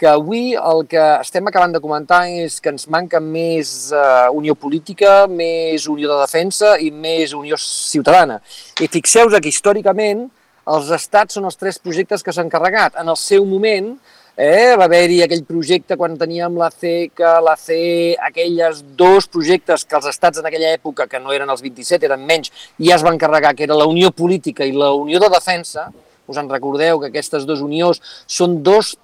que avui el que estem acabant de comentar és que ens manca més eh, unió política, més unió de defensa i més unió ciutadana. I fixeu-vos que històricament els estats són els tres projectes que s'han carregat. En el seu moment, Eh? Va haver-hi aquell projecte quan teníem la CECA, la CE, aquelles dos projectes que els estats en aquella època, que no eren els 27, eren menys, ja es van carregar, que era la Unió Política i la Unió de Defensa. Us en recordeu que aquestes dues unions són dos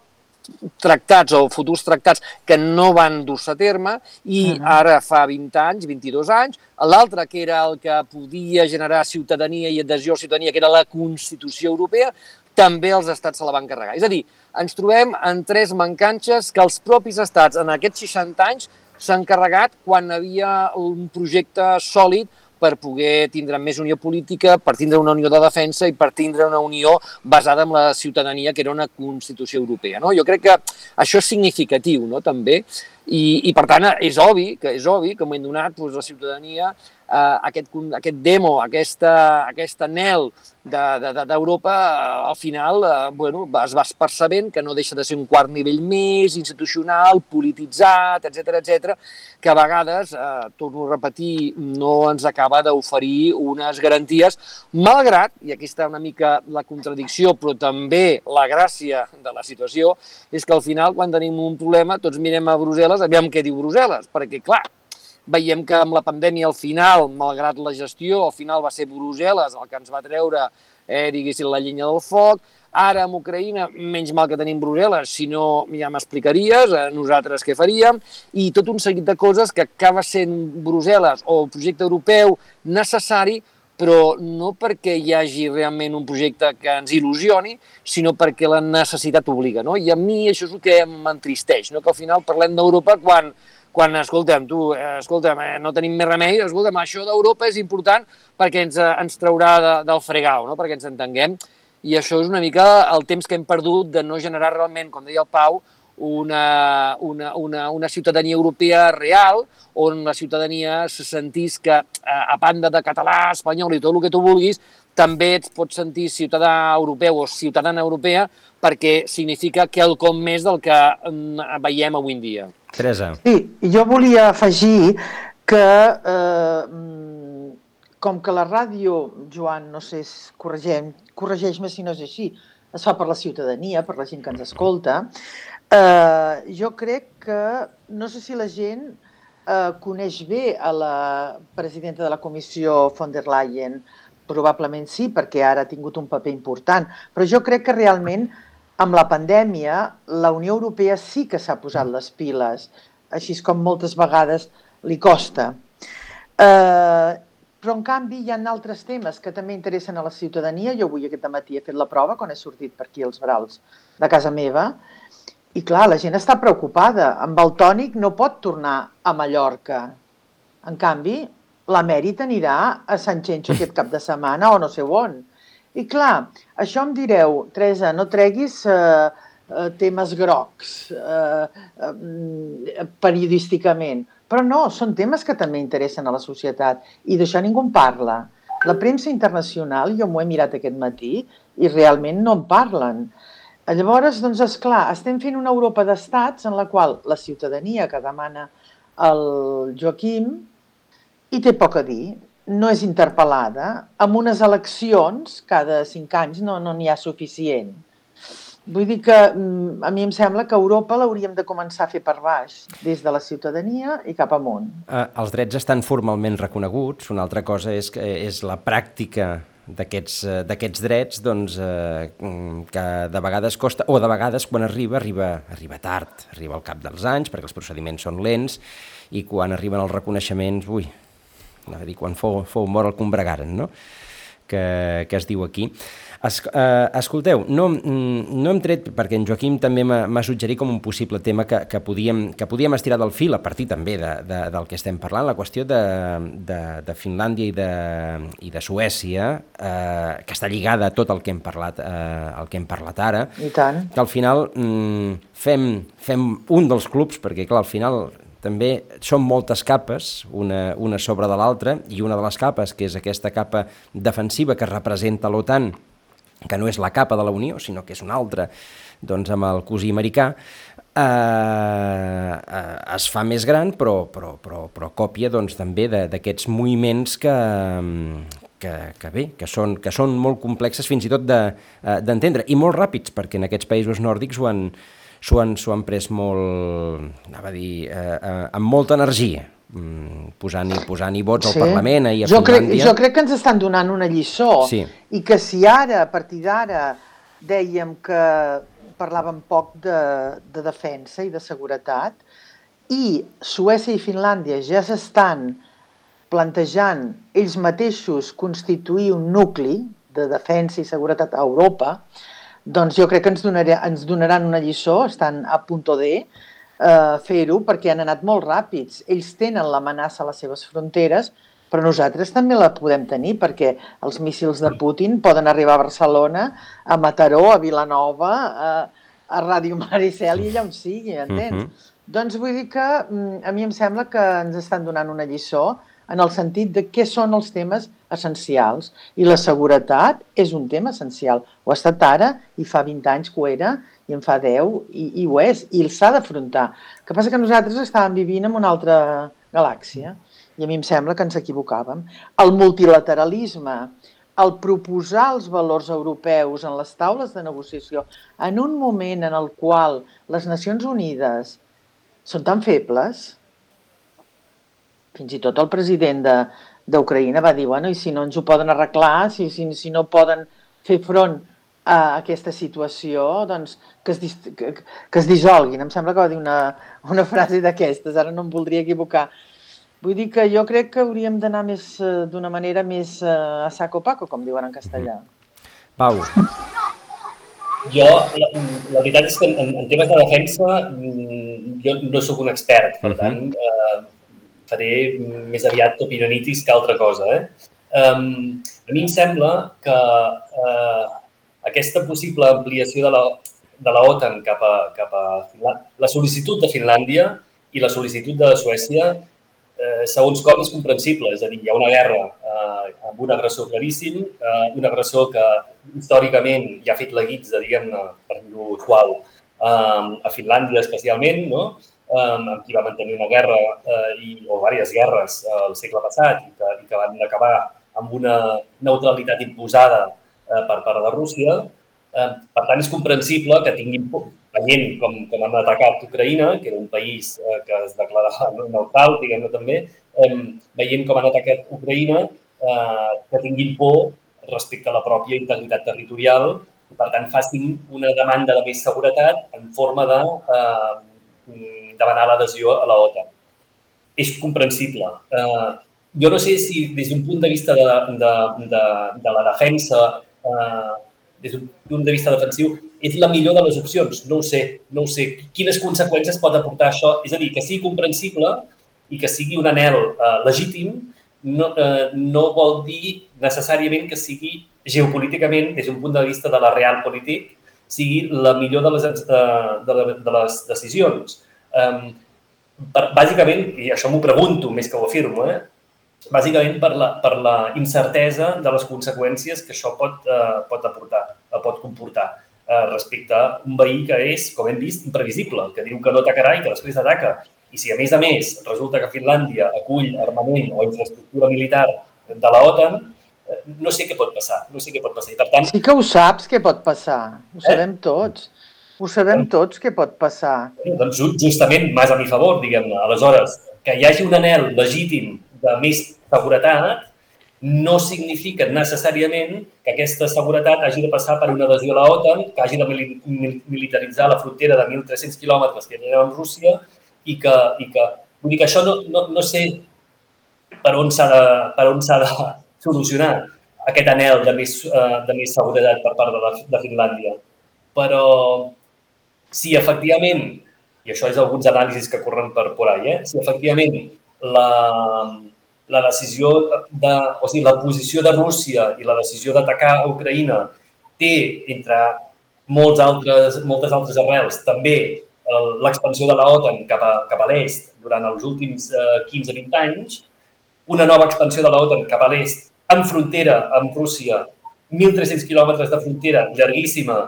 tractats o futurs tractats que no van dur-se a terme i uh -huh. ara fa 20 anys, 22 anys, l'altre que era el que podia generar ciutadania i adhesió a ciutadania, que era la Constitució Europea, també els estats se la van carregar. És a dir, ens trobem en tres mancances que els propis estats en aquests 60 anys s'han carregat quan havia un projecte sòlid per poder tindre més unió política, per tindre una unió de defensa i per tindre una unió basada en la ciutadania, que era una Constitució europea. No? Jo crec que això és significatiu, no? també, i, i per tant és obvi que és obvi que en un moment donat doncs, la ciutadania eh, aquest, aquest demo, aquesta, aquest anel d'Europa, de, de, eh, al final eh, bueno, es va percebent que no deixa de ser un quart nivell més, institucional, polititzat, etc etc, que a vegades, eh, torno a repetir, no ens acaba d'oferir unes garanties, malgrat, i aquí està una mica la contradicció, però també la gràcia de la situació, és que al final, quan tenim un problema, tots mirem a Brussel·les, aviam què diu Brussel·les, perquè, clar, Veiem que amb la pandèmia al final, malgrat la gestió, al final va ser Brussel·les el que ens va treure, eh, diguéssim, la llenya del foc. Ara amb Ucraïna, menys mal que tenim Brussel·les, si no ja m'explicaries eh, nosaltres què faríem, i tot un seguit de coses que acaba sent Brussel·les o el projecte europeu necessari, però no perquè hi hagi realment un projecte que ens il·lusioni, sinó perquè la necessitat obliga. No? I a mi això és el que m'entristeix, no? que al final parlem d'Europa quan quan, escolta'm, tu, eh, escolta'm, eh, no tenim més remei, escolta'm, això d'Europa és important perquè ens, eh, ens traurà de, del fregau, no? perquè ens entenguem, i això és una mica el temps que hem perdut de no generar realment, com deia el Pau, una, una, una, una ciutadania europea real, on la ciutadania se sentís que, a banda de català, espanyol i tot el que tu vulguis, també et pots sentir ciutadà europeu o ciutadana europea perquè significa quelcom més del que mm, veiem avui en dia. Teresa. Sí, jo volia afegir que eh, com que la ràdio, Joan, no sé, corregem, corregeix-me si no és així, es fa per la ciutadania, per la gent que ens escolta, eh, jo crec que, no sé si la gent eh, coneix bé a la presidenta de la comissió von der Leyen, probablement sí, perquè ara ha tingut un paper important, però jo crec que realment amb la pandèmia, la Unió Europea sí que s'ha posat les piles, així com moltes vegades li costa. Eh, però, en canvi, hi ha altres temes que també interessen a la ciutadania. Jo avui aquest matí he fet la prova quan he sortit per aquí als Brals de casa meva. I, clar, la gent està preocupada. Amb el tònic no pot tornar a Mallorca. En canvi, l'Amèrit anirà a Sant Xenxo aquest cap de setmana o no sé on. I clar, això em direu, Teresa, no treguis eh, eh, temes grocs eh, eh, periodísticament, però no, són temes que també interessen a la societat i d'això ningú en parla. La premsa internacional, jo m'ho he mirat aquest matí i realment no en parlen. Llavors, doncs, és clar, estem fent una Europa d'estats en la qual la ciutadania que demana el Joaquim hi té poc a dir no és interpel·lada, amb unes eleccions cada cinc anys no n'hi no ha suficient. Vull dir que mm, a mi em sembla que Europa l'hauríem de començar a fer per baix, des de la ciutadania i cap amunt. Eh, els drets estan formalment reconeguts, una altra cosa és, que és la pràctica d'aquests eh, drets doncs, eh, que de vegades costa, o de vegades quan arriba, arriba, arriba tard, arriba al cap dels anys perquè els procediments són lents i quan arriben els reconeixements, ui, a dir, quan fou, fou mort el combregaren, no? que, que es diu aquí. Es, eh, escolteu, no, no hem tret, perquè en Joaquim també m'ha suggerit com un possible tema que, que, podíem, que podíem estirar del fil, a partir també de, de, del que estem parlant, la qüestió de, de, de Finlàndia i de, i de Suècia, eh, que està lligada a tot el que hem parlat, eh, el que hem parlat ara, I tant. que al final mm, fem, fem un dels clubs, perquè clar, al final també són moltes capes, una, una sobre de l'altra, i una de les capes, que és aquesta capa defensiva que representa l'OTAN, que no és la capa de la Unió, sinó que és una altra, doncs amb el cosí americà, eh, eh, es fa més gran, però, però, però, però còpia doncs, també d'aquests moviments que, que, que bé, que són, que són molt complexes fins i tot d'entendre, de, eh, i molt ràpids, perquè en aquests països nòrdics ho han, s'ho han, han pres molt, anava a dir, eh, eh, amb molta energia, mm, posant-hi posant vots sí. al Parlament, ahir a jo Finlàndia. Crec, jo crec que ens estan donant una lliçó sí. i que si ara, a partir d'ara, dèiem que parlàvem poc de, de defensa i de seguretat i Suècia i Finlàndia ja s'estan plantejant ells mateixos constituir un nucli de defensa i seguretat a Europa, doncs jo crec que ens, donaré, ens donaran una lliçó, estan a punt de eh, fer-ho, perquè han anat molt ràpids. Ells tenen l'amenaça a les seves fronteres, però nosaltres també la podem tenir, perquè els míssils de Putin poden arribar a Barcelona, a Mataró, a Vilanova, a, a Ràdio Maricel i allà on sigui, entens? Uh -huh. Doncs vull dir que mm, a mi em sembla que ens estan donant una lliçó en el sentit de què són els temes essencials. I la seguretat és un tema essencial. Ho ha estat ara i fa 20 anys que ho era i en fa 10 i, i ho és. I s'ha d'afrontar. El que passa que nosaltres estàvem vivint en una altra galàxia i a mi em sembla que ens equivocàvem. El multilateralisme, el proposar els valors europeus en les taules de negociació en un moment en el qual les Nacions Unides són tan febles, fins i tot el president d'Ucraïna va dir, bueno, i si no ens ho poden arreglar, si, si, si no poden fer front a aquesta situació, doncs que es, que, que es dissolguin. Em sembla que va dir una, una frase d'aquestes, ara no em voldria equivocar. Vull dir que jo crec que hauríem d'anar més eh, d'una manera més uh, a saco paco, com diuen en castellà. Pau. Jo, la, la veritat és que en, en temes de defensa mm, jo no sóc un expert, per tant, uh, faré més aviat opinionitis que altra cosa. Eh? Um, a mi em sembla que uh, aquesta possible ampliació de la, de la cap a, cap a Finlàndia, la sol·licitud de Finlàndia i la sol·licitud de Suècia, eh, segons com és comprensible. És a dir, hi ha una guerra eh, amb un agressor claríssim, eh, un agressor que històricament ja ha fet la guitza, diguem-ne, per dir-ho suau, eh, a Finlàndia especialment, no? Amb qui va mantenir una guerra eh, i, o diverses guerres eh, el segle passat i que, i que van acabar amb una neutralitat imposada eh, per part de Rússia. Eh, per tant, és comprensible que tinguin por, veient com, com han atacat Ucraïna, que era un país eh, que es declarava neutral, diguem-ne també, eh, veient com han atacat Ucraïna, eh, que tinguin por respecte a la pròpia integritat territorial per tant, facin una demanda de més seguretat en forma de eh, demanar l'adhesió a la OTAN. És comprensible. Eh, jo no sé si des d'un punt de vista de, de, de, de la defensa, eh, des d'un punt de vista defensiu, és la millor de les opcions. No ho sé, no ho sé. Quines conseqüències pot aportar això? És a dir, que sigui comprensible i que sigui un anel eh, legítim no, eh, no vol dir necessàriament que sigui geopolíticament, des d'un punt de vista de la real polític, sigui la millor de les, eh, de, de les decisions. Um, per, bàsicament, i això m'ho pregunto més que ho afirmo, eh? bàsicament per la, per la incertesa de les conseqüències que això pot, uh, pot aportar, uh, pot comportar uh, respecte a un veí que és, com hem vist, imprevisible, que diu que no atacarà i que després ataca. I si, a més a més, resulta que Finlàndia acull armament o infraestructura militar de la OTAN, no sé què pot passar, no sé què pot passar. I per tant... Sí que ho saps què pot passar, ho eh? sabem tots. Ho sabem tots què pot passar. Doncs justament, més a mi favor, diguem-ne. Aleshores, que hi hagi un anel legítim de més seguretat no significa necessàriament que aquesta seguretat hagi de passar per una adhesió a la OTAN, que hagi de militaritzar la frontera de 1.300 quilòmetres que hi ha amb Rússia i que, i que vull dir que això no, no, no sé per on s'ha de, per on s'ha de solucionar aquest anel de més, eh, de més seguretat per part de, la, de Finlàndia. Però si efectivament, i això és alguns anàlisis que corren per por ahí, eh? si efectivament la, la decisió de, o sigui, la posició de Rússia i la decisió d'atacar Ucraïna té, entre molts altres, moltes altres arrels, també l'expansió de la OTAN cap a, cap a l'est durant els últims eh, 15-20 anys, una nova expansió de la OTAN cap a l'est en frontera amb Rússia, 1.300 quilòmetres de frontera llarguíssima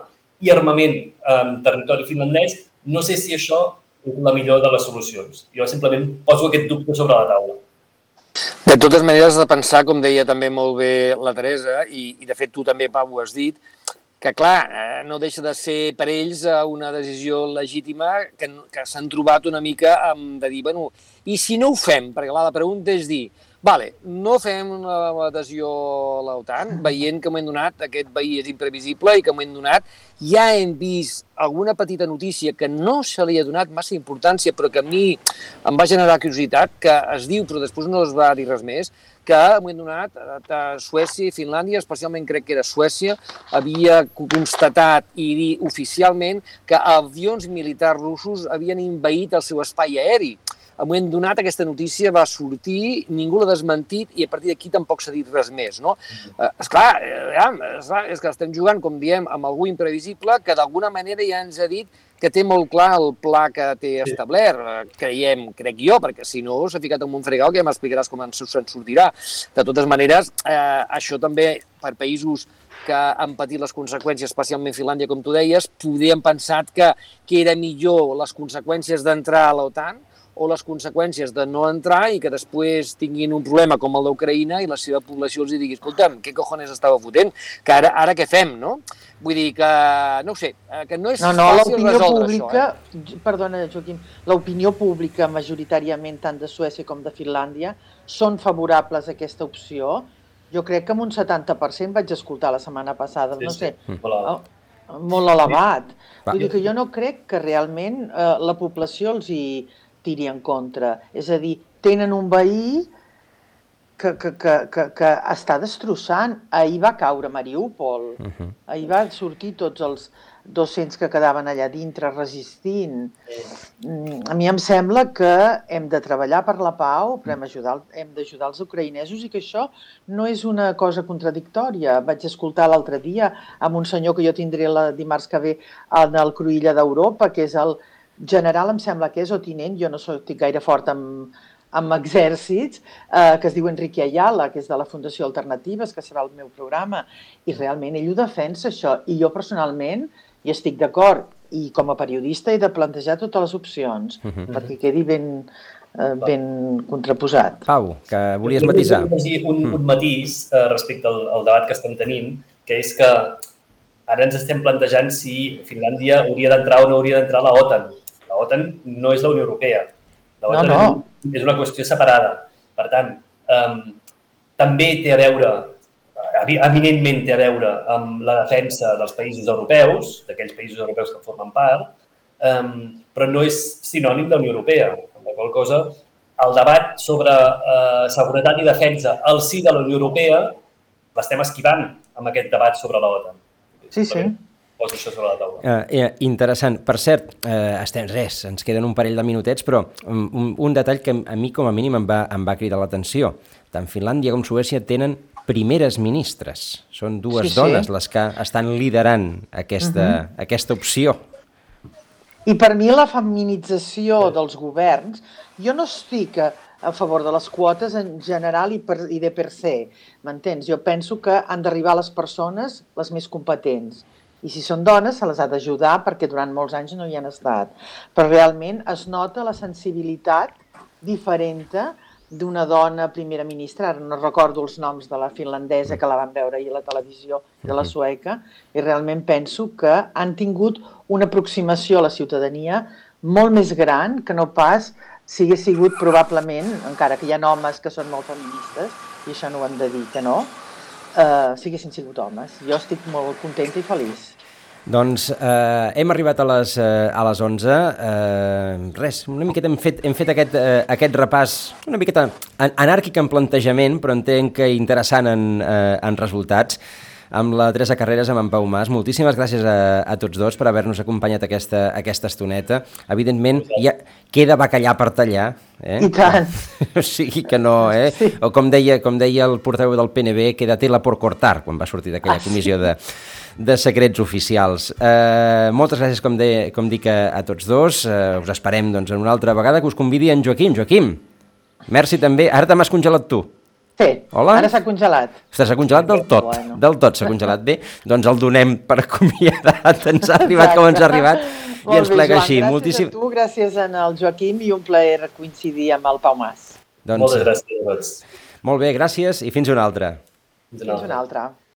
i armament en territori finlandès, no sé si això és la millor de les solucions. Jo simplement poso aquest dubte sobre la taula. De totes maneres, de pensar, com deia també molt bé la Teresa, i, i de fet tu també, Pau, ho has dit, que clar, eh, no deixa de ser per ells eh, una decisió legítima que, que s'han trobat una mica amb de dir, bueno, i si no ho fem? Perquè clar, la pregunta és dir, Vale, no fem una adhesió a l'OTAN, veient que m'ho hem donat, aquest veí és imprevisible i que m'ho hem donat, ja hem vist alguna petita notícia que no se li ha donat massa importància, però que a mi em va generar curiositat, que es diu, però després no es va dir res més, que m'ho hem donat a Suècia i Finlàndia, especialment crec que era Suècia, havia constatat i dir oficialment que avions militars russos havien invaït el seu espai aeri al moment donat aquesta notícia va sortir, ningú l'ha desmentit i a partir d'aquí tampoc s'ha dit res més. No? Eh, esclar, eh, esclar, és que estem jugant, com diem, amb algú imprevisible que d'alguna manera ja ens ha dit que té molt clar el pla que té establert, eh, creiem, crec jo, perquè si no s'ha ficat en un fregal que ja m'explicaràs com se'n sortirà. De totes maneres, eh, això també per països que han patit les conseqüències, especialment Finlàndia, com tu deies, podríem pensat que, que era millor les conseqüències d'entrar a l'OTAN, o les conseqüències de no entrar i que després tinguin un problema com el d'Ucraïna i la seva població els digui, escolta'm, què cojones estava fotent? Que ara, ara què fem, no? Vull dir que, no ho sé, eh, que no és no, no, fàcil resoldre pública, això. Eh? Perdona, Joaquim, l'opinió pública majoritàriament tant de Suècia com de Finlàndia són favorables a aquesta opció. Jo crec que amb un 70% vaig escoltar la setmana passada, sí, no sé, sí. molt, molt elevat. Sí. Vull dir que jo no crec que realment eh, la població els hi, tiri en contra. És a dir, tenen un veí que, que, que, que, que està destrossant. Ahir va caure Mariúpol, uh -huh. ahir va sortir tots els 200 que quedaven allà dintre resistint. Mm, a mi em sembla que hem de treballar per la pau, però hem, ajudar, hem d'ajudar els ucraïnesos i que això no és una cosa contradictòria. Vaig escoltar l'altre dia amb un senyor que jo tindré la dimarts que ve en el Cruïlla d'Europa, que és el, general em sembla que és o tinent, jo no soc gaire fort amb, amb exèrcits, eh, que es diu Enrique Ayala, que és de la Fundació Alternatives, que serà el meu programa, i realment ell ho defensa, això. I jo personalment hi estic d'acord, i com a periodista he de plantejar totes les opcions, uh mhm. -huh. perquè quedi ben, eh, ben contraposat. Pau, que volies matisar. Un, un mm. matís eh, respecte al, al debat que estem tenint, que és que ara ens estem plantejant si Finlàndia hauria d'entrar o no hauria d'entrar a la OTAN la OTAN no és la Unió Europea. La OTAN no, no. és una qüestió separada. Per tant, um, també té a veure, eminentment té a veure amb la defensa dels països europeus, d'aquells països europeus que formen part, um, però no és sinònim de la Unió Europea. Amb la qual cosa, el debat sobre uh, seguretat i defensa al si de la Unió Europea l'estem esquivant amb aquest debat sobre la OTAN. Sí, sí poso això sobre la taula. Uh, eh, interessant. Per cert, eh, estem res, ens queden un parell de minutets, però un, un detall que a mi com a mínim em va, em va cridar l'atenció. Tant Finlàndia com Suècia tenen primeres ministres. Són dues sí, dones sí. les que estan liderant aquesta, uh -huh. aquesta opció. I per mi la feminització sí. dels governs, jo no estic a, a favor de les quotes en general i, per, i de per se, m'entens? Jo penso que han d'arribar les persones les més competents i si són dones se les ha d'ajudar perquè durant molts anys no hi han estat. Però realment es nota la sensibilitat diferent d'una dona primera ministra, ara no recordo els noms de la finlandesa que la van veure ahir a la televisió, de la sueca, i realment penso que han tingut una aproximació a la ciutadania molt més gran que no pas si hagués sigut probablement, encara que hi ha homes que són molt feministes, i això no ho hem de dir que no, eh, si haguessin sigut homes. Jo estic molt contenta i feliç. Doncs eh, hem arribat a les, eh, a les 11. Eh, res, una miqueta hem fet, hem fet aquest, eh, aquest repàs una miqueta anàrquic en plantejament, però entenc que interessant en, eh, en resultats. Amb la Teresa Carreras, amb en Pau Mas. Moltíssimes gràcies a, a tots dos per haver-nos acompanyat aquesta, aquesta estoneta. Evidentment, ja queda bacallà per tallar. Eh? I tant. O sigui que no, eh? Sí. O com deia, com deia el portaveu del PNB, queda tela por cortar, quan va sortir d'aquella Ah, comissió de, de secrets oficials. Eh, moltes gràcies, com, de, com dic, a, a tots dos. Eh, us esperem doncs, en una altra vegada que us convidi en Joaquim. Joaquim, merci també. Ara te m'has congelat tu. Sí, Hola? ara s'ha congelat. Ostres, s'ha congelat del tot, Bueno. del tot s'ha congelat bé. Doncs el donem per acomiadat, ens ha arribat com ens ha arribat i Molt ens bé, plega Joan, així. Gràcies Moltíssim... a tu, gràcies al Joaquim i un plaer coincidir amb el Pau Mas. Doncs, Moltes gràcies a tots. molt bé, gràcies i fins una altra. Fins Fins una altra.